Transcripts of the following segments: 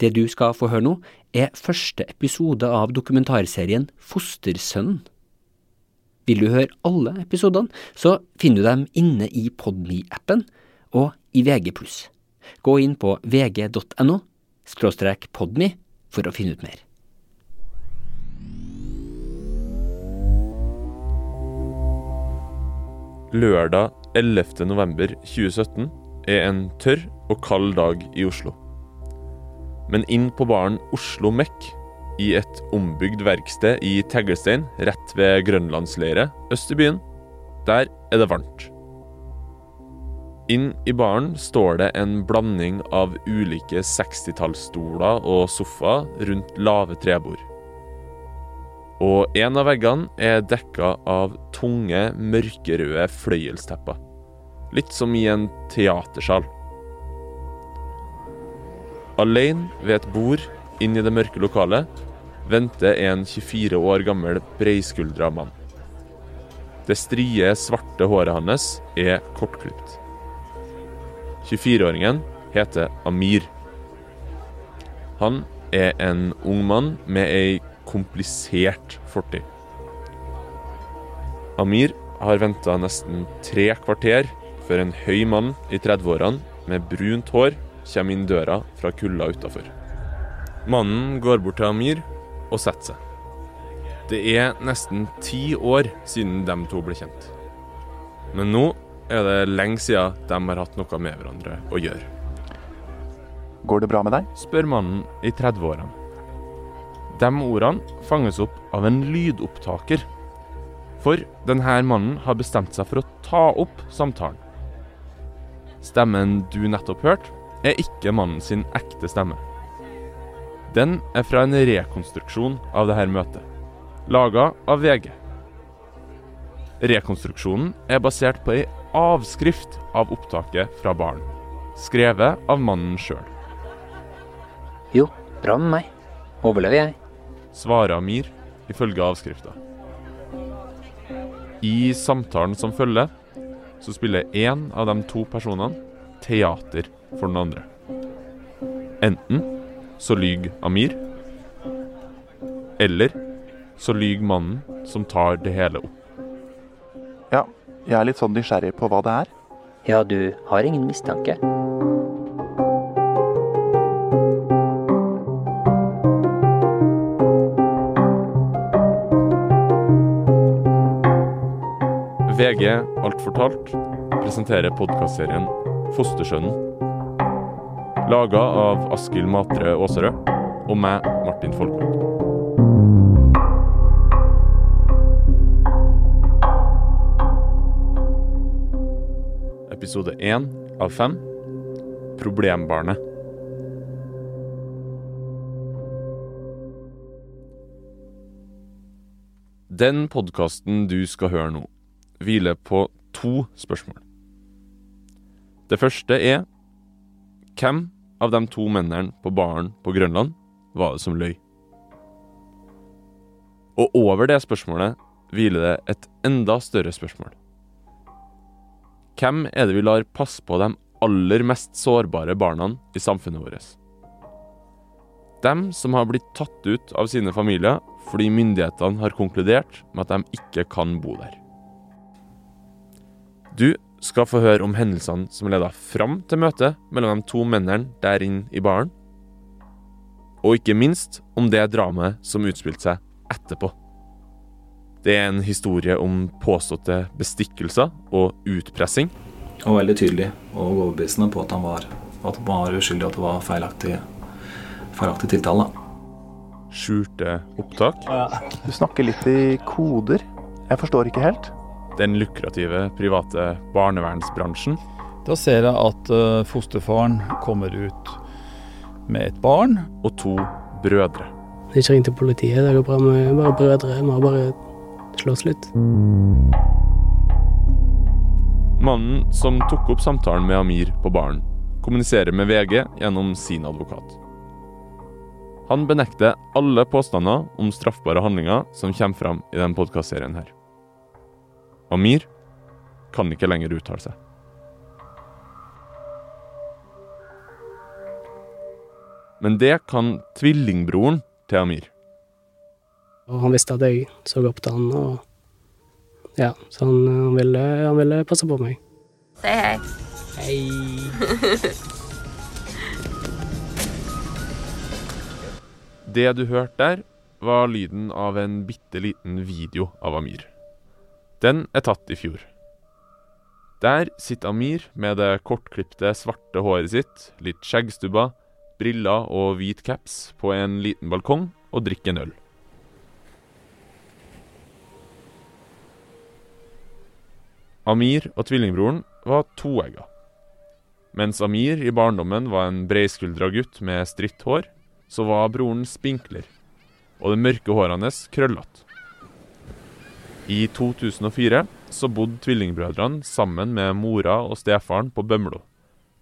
Det du skal få høre nå, er første episode av dokumentarserien Fostersønnen. Vil du høre alle episodene, så finner du dem inne i Podme-appen og i VG+. Gå inn på vg.no skråstrek podme for å finne ut mer. Lørdag 11. november 2017 er en tørr og kald dag i Oslo. Men inn på baren Oslo Mek, i et ombygd verksted i Teglstein rett ved Grønlandsleiret øst i byen, der er det varmt. Inn i baren står det en blanding av ulike 60-tallsstoler og sofaer rundt lave trebord. Og en av veggene er dekka av tunge, mørkerøde fløyelstepper. Litt som i en teatersal. Alene ved et bord inn i det mørke lokalet venter en 24 år gammel breiskuldra mann. Det strie, svarte håret hans er kortklipt. 24-åringen heter Amir. Han er en ung mann med ei komplisert fortid. Amir har venta nesten tre kvarter før en høy mann i 30-årene med brunt hår kommer inn døra fra kulda utafor. Mannen går bort til Amir og setter seg. Det er nesten ti år siden de to ble kjent. Men nå er det lenge siden de har hatt noe med hverandre å gjøre. Går det bra med deg? spør mannen i 30-årene. De ordene fanges opp av en lydopptaker. For denne mannen har bestemt seg for å ta opp samtalen. Stemmen du nettopp hørte, er ikke mannen sin ekte stemme. Den er fra en rekonstruksjon av dette møtet, laga av VG. Rekonstruksjonen er basert på ei avskrift av opptaket fra baren, skrevet av mannen sjøl. Jo, bra med meg. Overlever jeg. svarer Amir ifølge avskrifta. I samtalen som følger, så spiller én av de to personene teater for den andre. Enten så lyver Amir, eller så lyver mannen som tar det hele opp. Ja, jeg er litt sånn nysgjerrig på hva det er. Ja, du har ingen mistanke. VG Alt fortalt presenterer podkastserien Fostersønnen. Laga av Askild Matre Aaserød og meg, Martin Folkvang. Episode én av fem Problembarnet. Den podkasten du skal høre nå, hviler på to spørsmål. Det første er hvem av de to mennene på baren på Grønland var det som løy? Og over det spørsmålet hviler det et enda større spørsmål. Hvem er det vi lar passe på de aller mest sårbare barna i samfunnet vårt? Dem som har blitt tatt ut av sine familier fordi myndighetene har konkludert med at de ikke kan bo der. Du skal få høre om hendelsene som leda fram til møtet mellom de to mennene der inne i baren. Og ikke minst om det dramaet som utspilte seg etterpå. Det er en historie om påståtte bestikkelser og utpressing. Og veldig tydelig og overbevisende på at han var, at han var uskyldig, at det var feilaktig, feilaktig tiltale. Skjulte opptak. Du snakker litt i koder. Jeg forstår ikke helt. Den lukrative private barnevernsbransjen. Da ser jeg at eh, fosterfaren kommer ut med et barn. Og to brødre. Ikke ring til politiet, det går bra med bare brødre. Vi har bare slåss litt. Mannen som tok opp samtalen med Amir på baren, kommuniserer med VG gjennom sin advokat. Han benekter alle påstander om straffbare handlinger som kommer fram i denne podkastserien her. Amir kan ikke lenger uttale seg. Men det kan tvillingbroren til Amir. Og han visste at jeg så opp til han, og ja, så han, han, ville, han ville passe på meg. Si hei. Hei. Det du hørte der, var lyden av en bitte liten video av Amir. Den er tatt i fjor. Der sitter Amir med det kortklipte, svarte håret sitt, litt skjeggstubber, briller og hvit caps på en liten balkong og drikker en øl. Amir og tvillingbroren var toegga. Mens Amir i barndommen var en breiskuldra gutt med stritt hår, så var broren spinkler, og det mørke håret hans krøllete. I 2004 så bodde tvillingbrødrene sammen med mora og stefaren på Bømlo.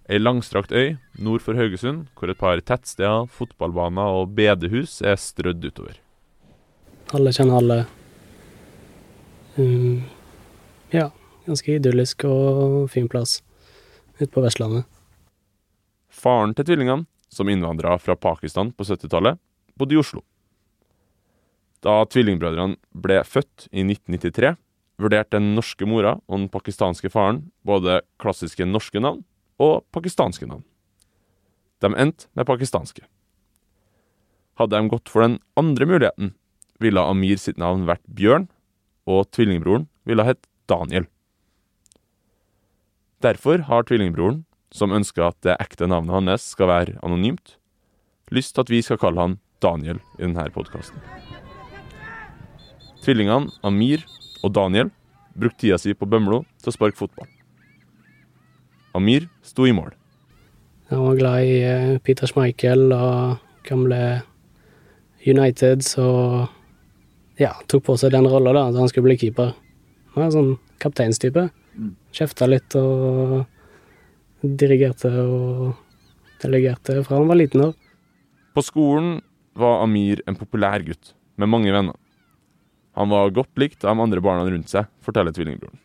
Ei langstrakt øy nord for Haugesund, hvor et par tettsteder, fotballbaner og bedehus er strødd utover. Alle kjenner alle. Um, ja, ganske idyllisk og fin plass ute på Vestlandet. Faren til tvillingene, som innvandra fra Pakistan på 70-tallet, bodde i Oslo. Da tvillingbrødrene ble født i 1993, vurderte den norske mora og den pakistanske faren både klassiske norske navn og pakistanske navn. De endte med pakistanske. Hadde de gått for den andre muligheten, ville Amir sitt navn vært Bjørn, og tvillingbroren ville hett Daniel. Derfor har tvillingbroren, som ønsker at det ekte navnet hans skal være anonymt, lyst til at vi skal kalle han Daniel i denne podkasten. Tvillingene Amir og Daniel brukte tida si på Bømlo til å sparke fotball. Amir sto i mål. Han var glad i eh, Peter Schmeichel og gamle United, så ja, tok på seg den rolla da, at han skulle bli keeper. Han var en sånn kapteinstype. Kjefta litt og dirigerte og delegerte fra han var liten år. På skolen var Amir en populær gutt med mange venner. Han var godt likt av de andre barna rundt seg, forteller tvillingbroren.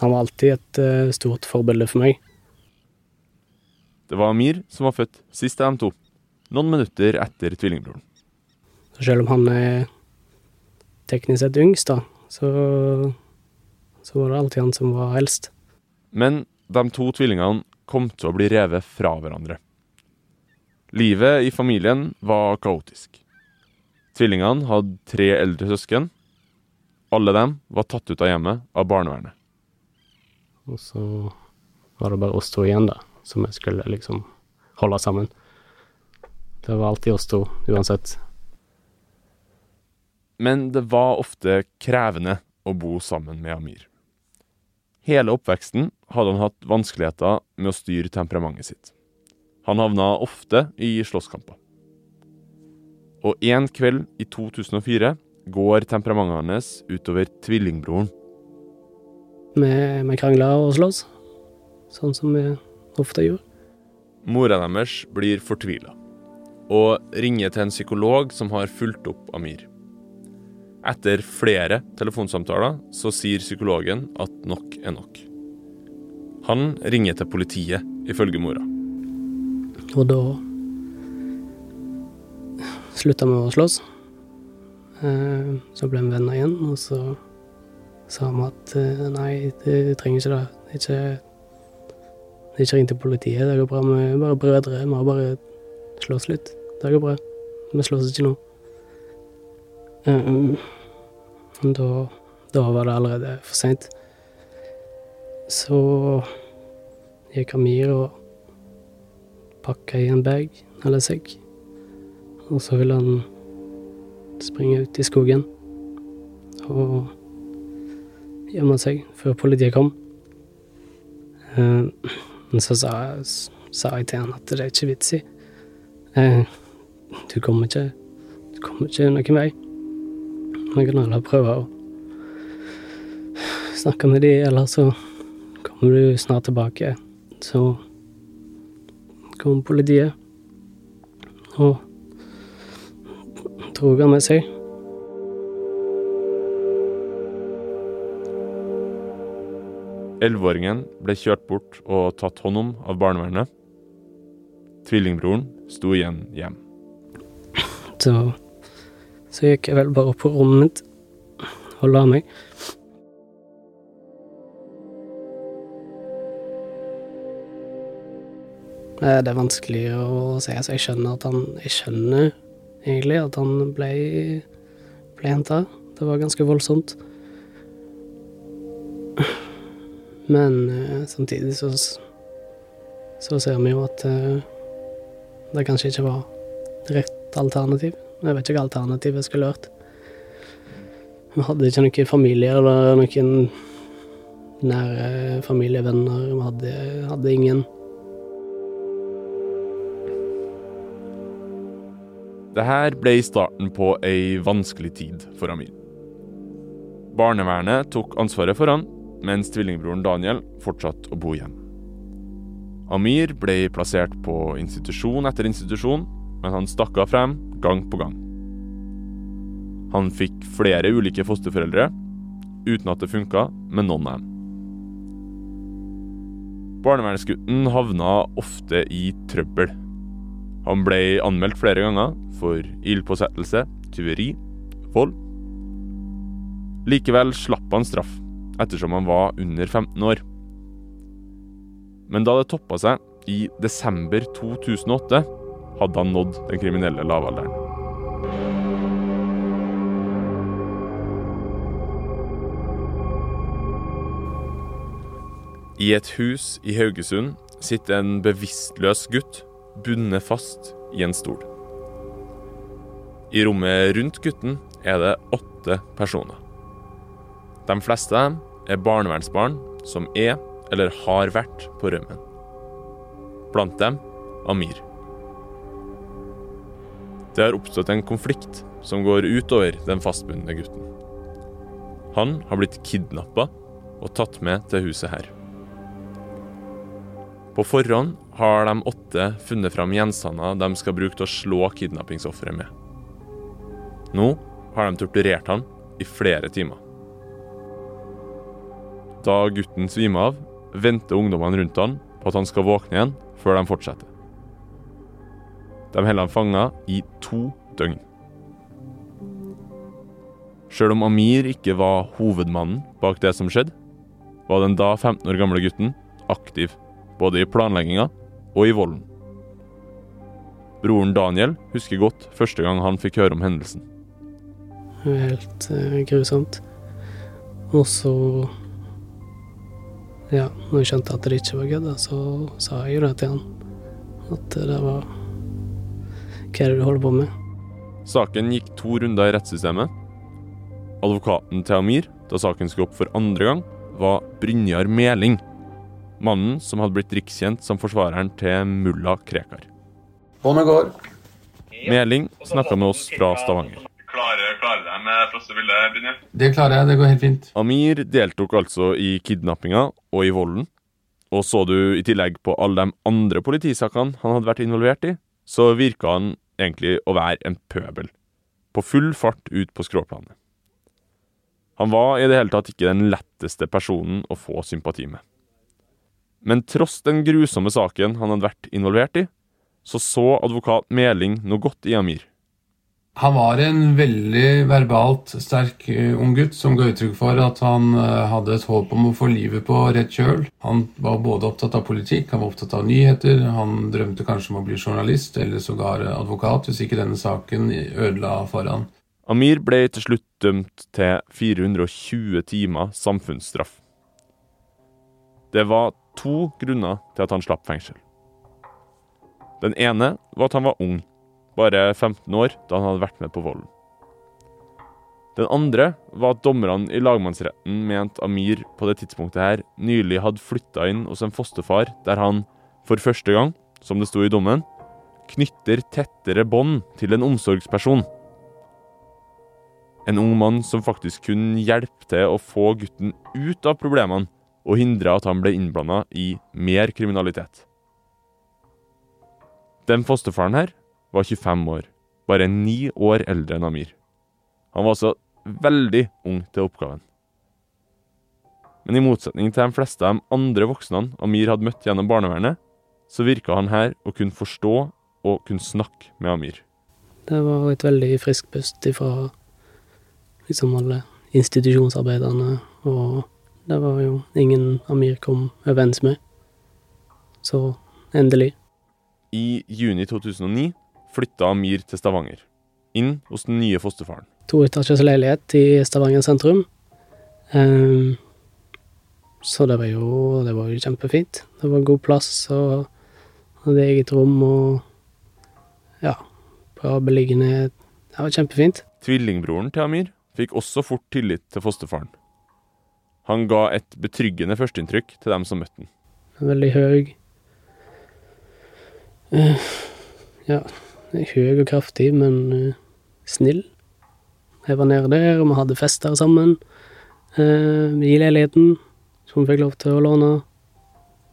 Han var alltid et eh, stort forbilde for meg. Det var Amir som var født sist av de to, noen minutter etter tvillingbroren. Så selv om han er teknisk sett yngst, da, så, så var det alltid han som var eldst. Men de to tvillingene kom til å bli revet fra hverandre. Livet i familien var kaotisk. Tvillingene hadde tre eldre søsken. Alle dem var tatt ut av hjemmet av barnevernet. Og så var det bare oss to igjen, da, som jeg skulle liksom holde sammen. Det var alltid oss to, uansett. Men det var ofte krevende å bo sammen med Amir. Hele oppveksten hadde han hatt vanskeligheter med å styre temperamentet sitt. Han havna ofte i slåsskamper. Og en kveld i 2004 går temperamentet hans utover tvillingbroren. Vi, vi krangla og sloss, sånn som vi ofte gjorde. Mora deres blir fortvila og ringer til en psykolog som har fulgt opp Amir. Etter flere telefonsamtaler så sier psykologen at nok er nok. Han ringer til politiet, ifølge mora. Og da slutta med å slåss. Eh, Så ble vi venner igjen, og så sa vi at eh, nei, du trenger ikke det. Ikke, ikke ring til politiet, det går bra. Vi er bare brødre. Vi har bare slåss litt. Det går bra. Vi slåss ikke nå. men Da, da var det allerede for seint. Så gikk Amir og pakka i en bag, eller sekk. Og så vil han springe ut i skogen og gjemme seg før politiet kom. Eh, Men så sa, sa jeg til han at det er ikke vits i. Eh, Du kommer ikke Du kommer ikke noen vei. Vi kan heller prøve å snakke med de, eller så kommer du snart tilbake. Så kommer politiet og dro han med seg. Elleveåringen ble kjørt bort og tatt hånd om av barnevernet. Tvillingbroren sto igjen hjem. Så, så gikk jeg vel bare opp på rommet mitt og la meg. Det er vanskelig å si. så jeg skjønner at han Jeg skjønner egentlig at han ble, ble henta. Det var ganske voldsomt. Men eh, samtidig så så ser vi jo at eh, det kanskje ikke var rett alternativ. Jeg vet ikke hva alternativet skulle vært. Vi hadde ikke noen familie eller noen nære familievenner. Vi hadde, hadde ingen. Det her ble starten på ei vanskelig tid for Amir. Barnevernet tok ansvaret for han, mens tvillingbroren Daniel fortsatte å bo hjemme. Amir ble plassert på institusjon etter institusjon, men han stakk av frem gang på gang. Han fikk flere ulike fosterforeldre, uten at det funka med noen av dem. Barnevernsgutten havna ofte i trøbbel. Han ble anmeldt flere ganger for ildpåsettelse, tyveri, vold. Likevel slapp han straff, ettersom han var under 15 år. Men da det toppa seg i desember 2008, hadde han nådd den kriminelle lavalderen. I et hus i Haugesund sitter en bevisstløs gutt bundet fast i en stol. I rommet rundt gutten er det åtte personer. De fleste av dem er barnevernsbarn som er eller har vært på rømmen. Blant dem Amir. Det har oppstått en konflikt som går utover den fastbundne gutten. Han har blitt kidnappa og tatt med til huset her. På forhånd har de åtte funnet fram gjenstander de skal bruke til å slå kidnappingsofferet med. Nå har de torturert han i flere timer. Da gutten svimer av, venter ungdommene rundt han på at han skal våkne igjen før de fortsetter. De holder han fanga i to døgn. Sjøl om Amir ikke var hovedmannen bak det som skjedde, var den da 15 år gamle gutten aktiv både i planlegginga og i volden. Broren Daniel husker godt første gang han fikk høre om hendelsen. Helt eh, grusomt. Og så Ja, når jeg skjønte at det ikke var kødd, så sa jeg jo det til han. At det var Hva er det du holder på med? Saken gikk to runder i rettssystemet. Advokaten til Amir, da saken skulle opp for andre gang, var Brynjar Meling. Mannen som hadde blitt rikskjent som forsvareren til mulla Krekar. Båndet går. Meling snakka med oss fra Stavanger. Klarer med første bildet, Brynjar? Det klarer jeg. Det går helt fint. Amir deltok altså i kidnappinga og i volden. Og så du i tillegg på alle de andre politisakene han hadde vært involvert i, så virka han egentlig å være en pøbel. På full fart ut på skråplanet. Han var i det hele tatt ikke den letteste personen å få sympati med. Men tross den grusomme saken han hadde vært involvert i, så så advokat Meling noe godt i Amir. Han var en veldig verbalt sterk eh, ung gutt som ga uttrykk for at han eh, hadde et håp om å få livet på rett kjøl. Han var både opptatt av politikk, han var opptatt av nyheter, han drømte kanskje om å bli journalist eller sågar advokat hvis ikke denne saken ødela for han. Amir ble til slutt dømt til 420 timer samfunnsstraff. Det var to grunner til at han slapp fengsel. Den ene var at han var ung, bare 15 år da han hadde vært med på volden. Den andre var at dommerne i lagmannsretten mente Amir på det tidspunktet her nylig hadde flytta inn hos en fosterfar der han, for første gang, som det sto i dommen, knytter tettere bånd til en omsorgsperson. En ung mann som faktisk kunne hjelpe til å få gutten ut av problemene og hindre at han ble innblanda i mer kriminalitet. Den fosterfaren her var 25 år, bare ni år eldre enn Amir. Han var altså veldig ung til oppgaven. Men i motsetning til de fleste av de andre voksne Amir hadde møtt gjennom barnevernet, så virka han her å kunne forstå og kunne snakke med Amir. Det var et veldig friskt pust ifra liksom alle institusjonsarbeiderne, og det var jo ingen Amir kom overens med. Så endelig. I juni 2009 flytta Amir til Stavanger, inn hos den nye fosterfaren. To Toetasjes leilighet i Stavanger sentrum. Um, så det var jo det var jo kjempefint. Det var god plass og hadde eget rom og ja, bra beliggenhet. Det var kjempefint. Tvillingbroren til Amir fikk også fort tillit til fosterfaren. Han ga et betryggende førsteinntrykk til dem som møtte han. Veldig høy. Uh, ja, høy og kraftig, men eh, snill. Jeg var nede der, og vi hadde fester sammen eh, i leiligheten, som vi fikk lov til å låne.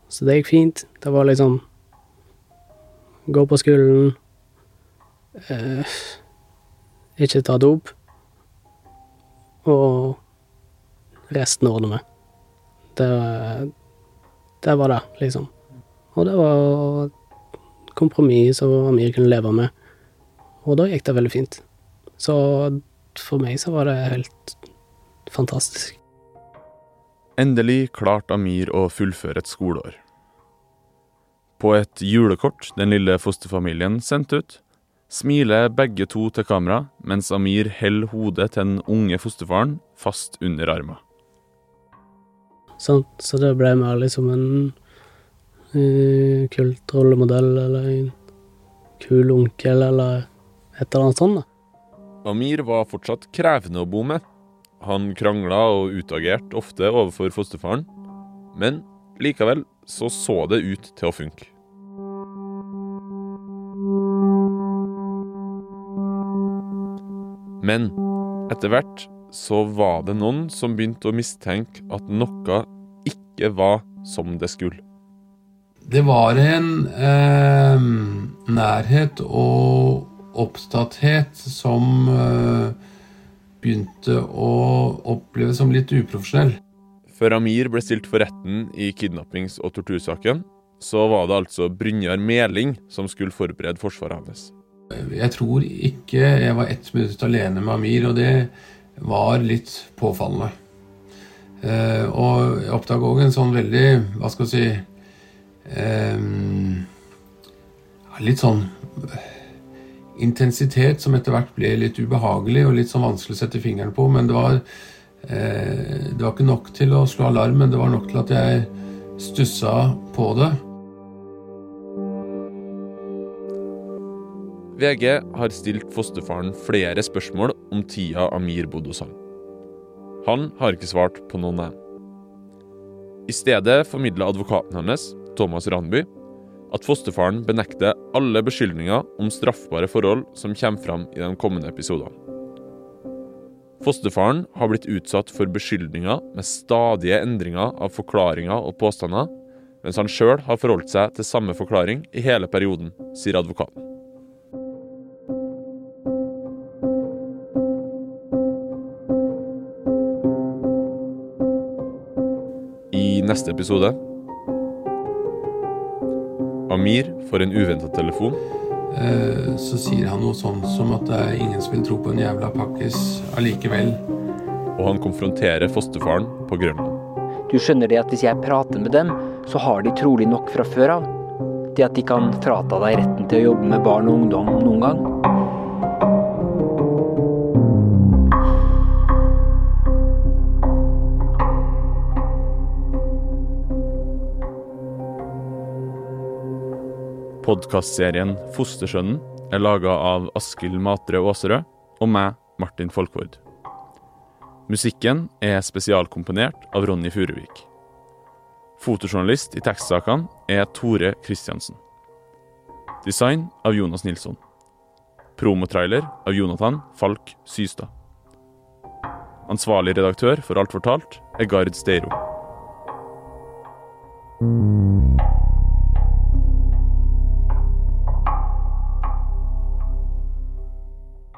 Så det gikk fint. Det var liksom Gå på skolen, eh, ikke ta dop, og resten ordner vi. Det, det var det, liksom. Og det var kompromiss som Amir kunne leve med. Og da gikk det veldig fint. Så for meg så var det helt fantastisk. Endelig klarte Amir å fullføre et skoleår. På et julekort den lille fosterfamilien sendte ut, smiler begge to til kamera mens Amir holder hodet til den unge fosterfaren fast under armen. Sånn, Så det ble mer liksom en kult rollemodell, eller en kul onkel, eller et eller annet sånt. da. Amir var fortsatt krevende å bo med. Han krangla og utagerte ofte overfor fosterfaren, men likevel så så det ut til å funke. Men etter hvert så var det noen som begynte å mistenke at noe ikke var som det skulle. Det var en eh, nærhet og opptatthet som eh, begynte å oppleves som litt uprofesjonell. Før Amir ble stilt for retten i kidnappings- og tortursaken, så var det altså Brynjar Meling som skulle forberede forsvaret hans. Jeg tror ikke jeg var ett minutt alene med Amir, og det var litt påfallende. Eh, og jeg oppdaga òg en sånn veldig, hva skal jeg si eh, Litt sånn intensitet som etter hvert ble litt ubehagelig og litt sånn vanskelig å sette fingeren på. Men det var, eh, det var ikke nok til å slå alarm, men det var nok til at jeg stussa på det. VG har stilt fosterfaren flere spørsmål om tida Amir bodde hos ham. Han har ikke svart på noen av dem. I stedet formidla advokaten hans, Thomas Randby, at fosterfaren benekter alle beskyldninger om straffbare forhold som kommer fram i de kommende episodene. Fosterfaren har blitt utsatt for beskyldninger med stadige endringer av forklaringer og påstander, mens han sjøl har forholdt seg til samme forklaring i hele perioden, sier advokaten. I neste episode Amir får en uventa telefon. Eh, så sier han noe sånn som at det er ingen som vil tro på en jævla pakkis allikevel. Og han konfronterer fosterfaren på Grønland. Du skjønner det at hvis jeg prater med dem, så har de trolig nok fra før av. Det at de kan frata deg retten til å jobbe med barn og ungdom noen gang. Podkastserien Fostersønnen er laga av Askild Matre Aaserød og meg, Martin Folkvord. Musikken er spesialkomponert av Ronny Furuvik. Fotojournalist i tekstsakene er Tore Kristiansen. Design av Jonas Nilsson. Promotrailer av Jonathan Falk Systad. Ansvarlig redaktør for Alt fortalt er Gard Steiro.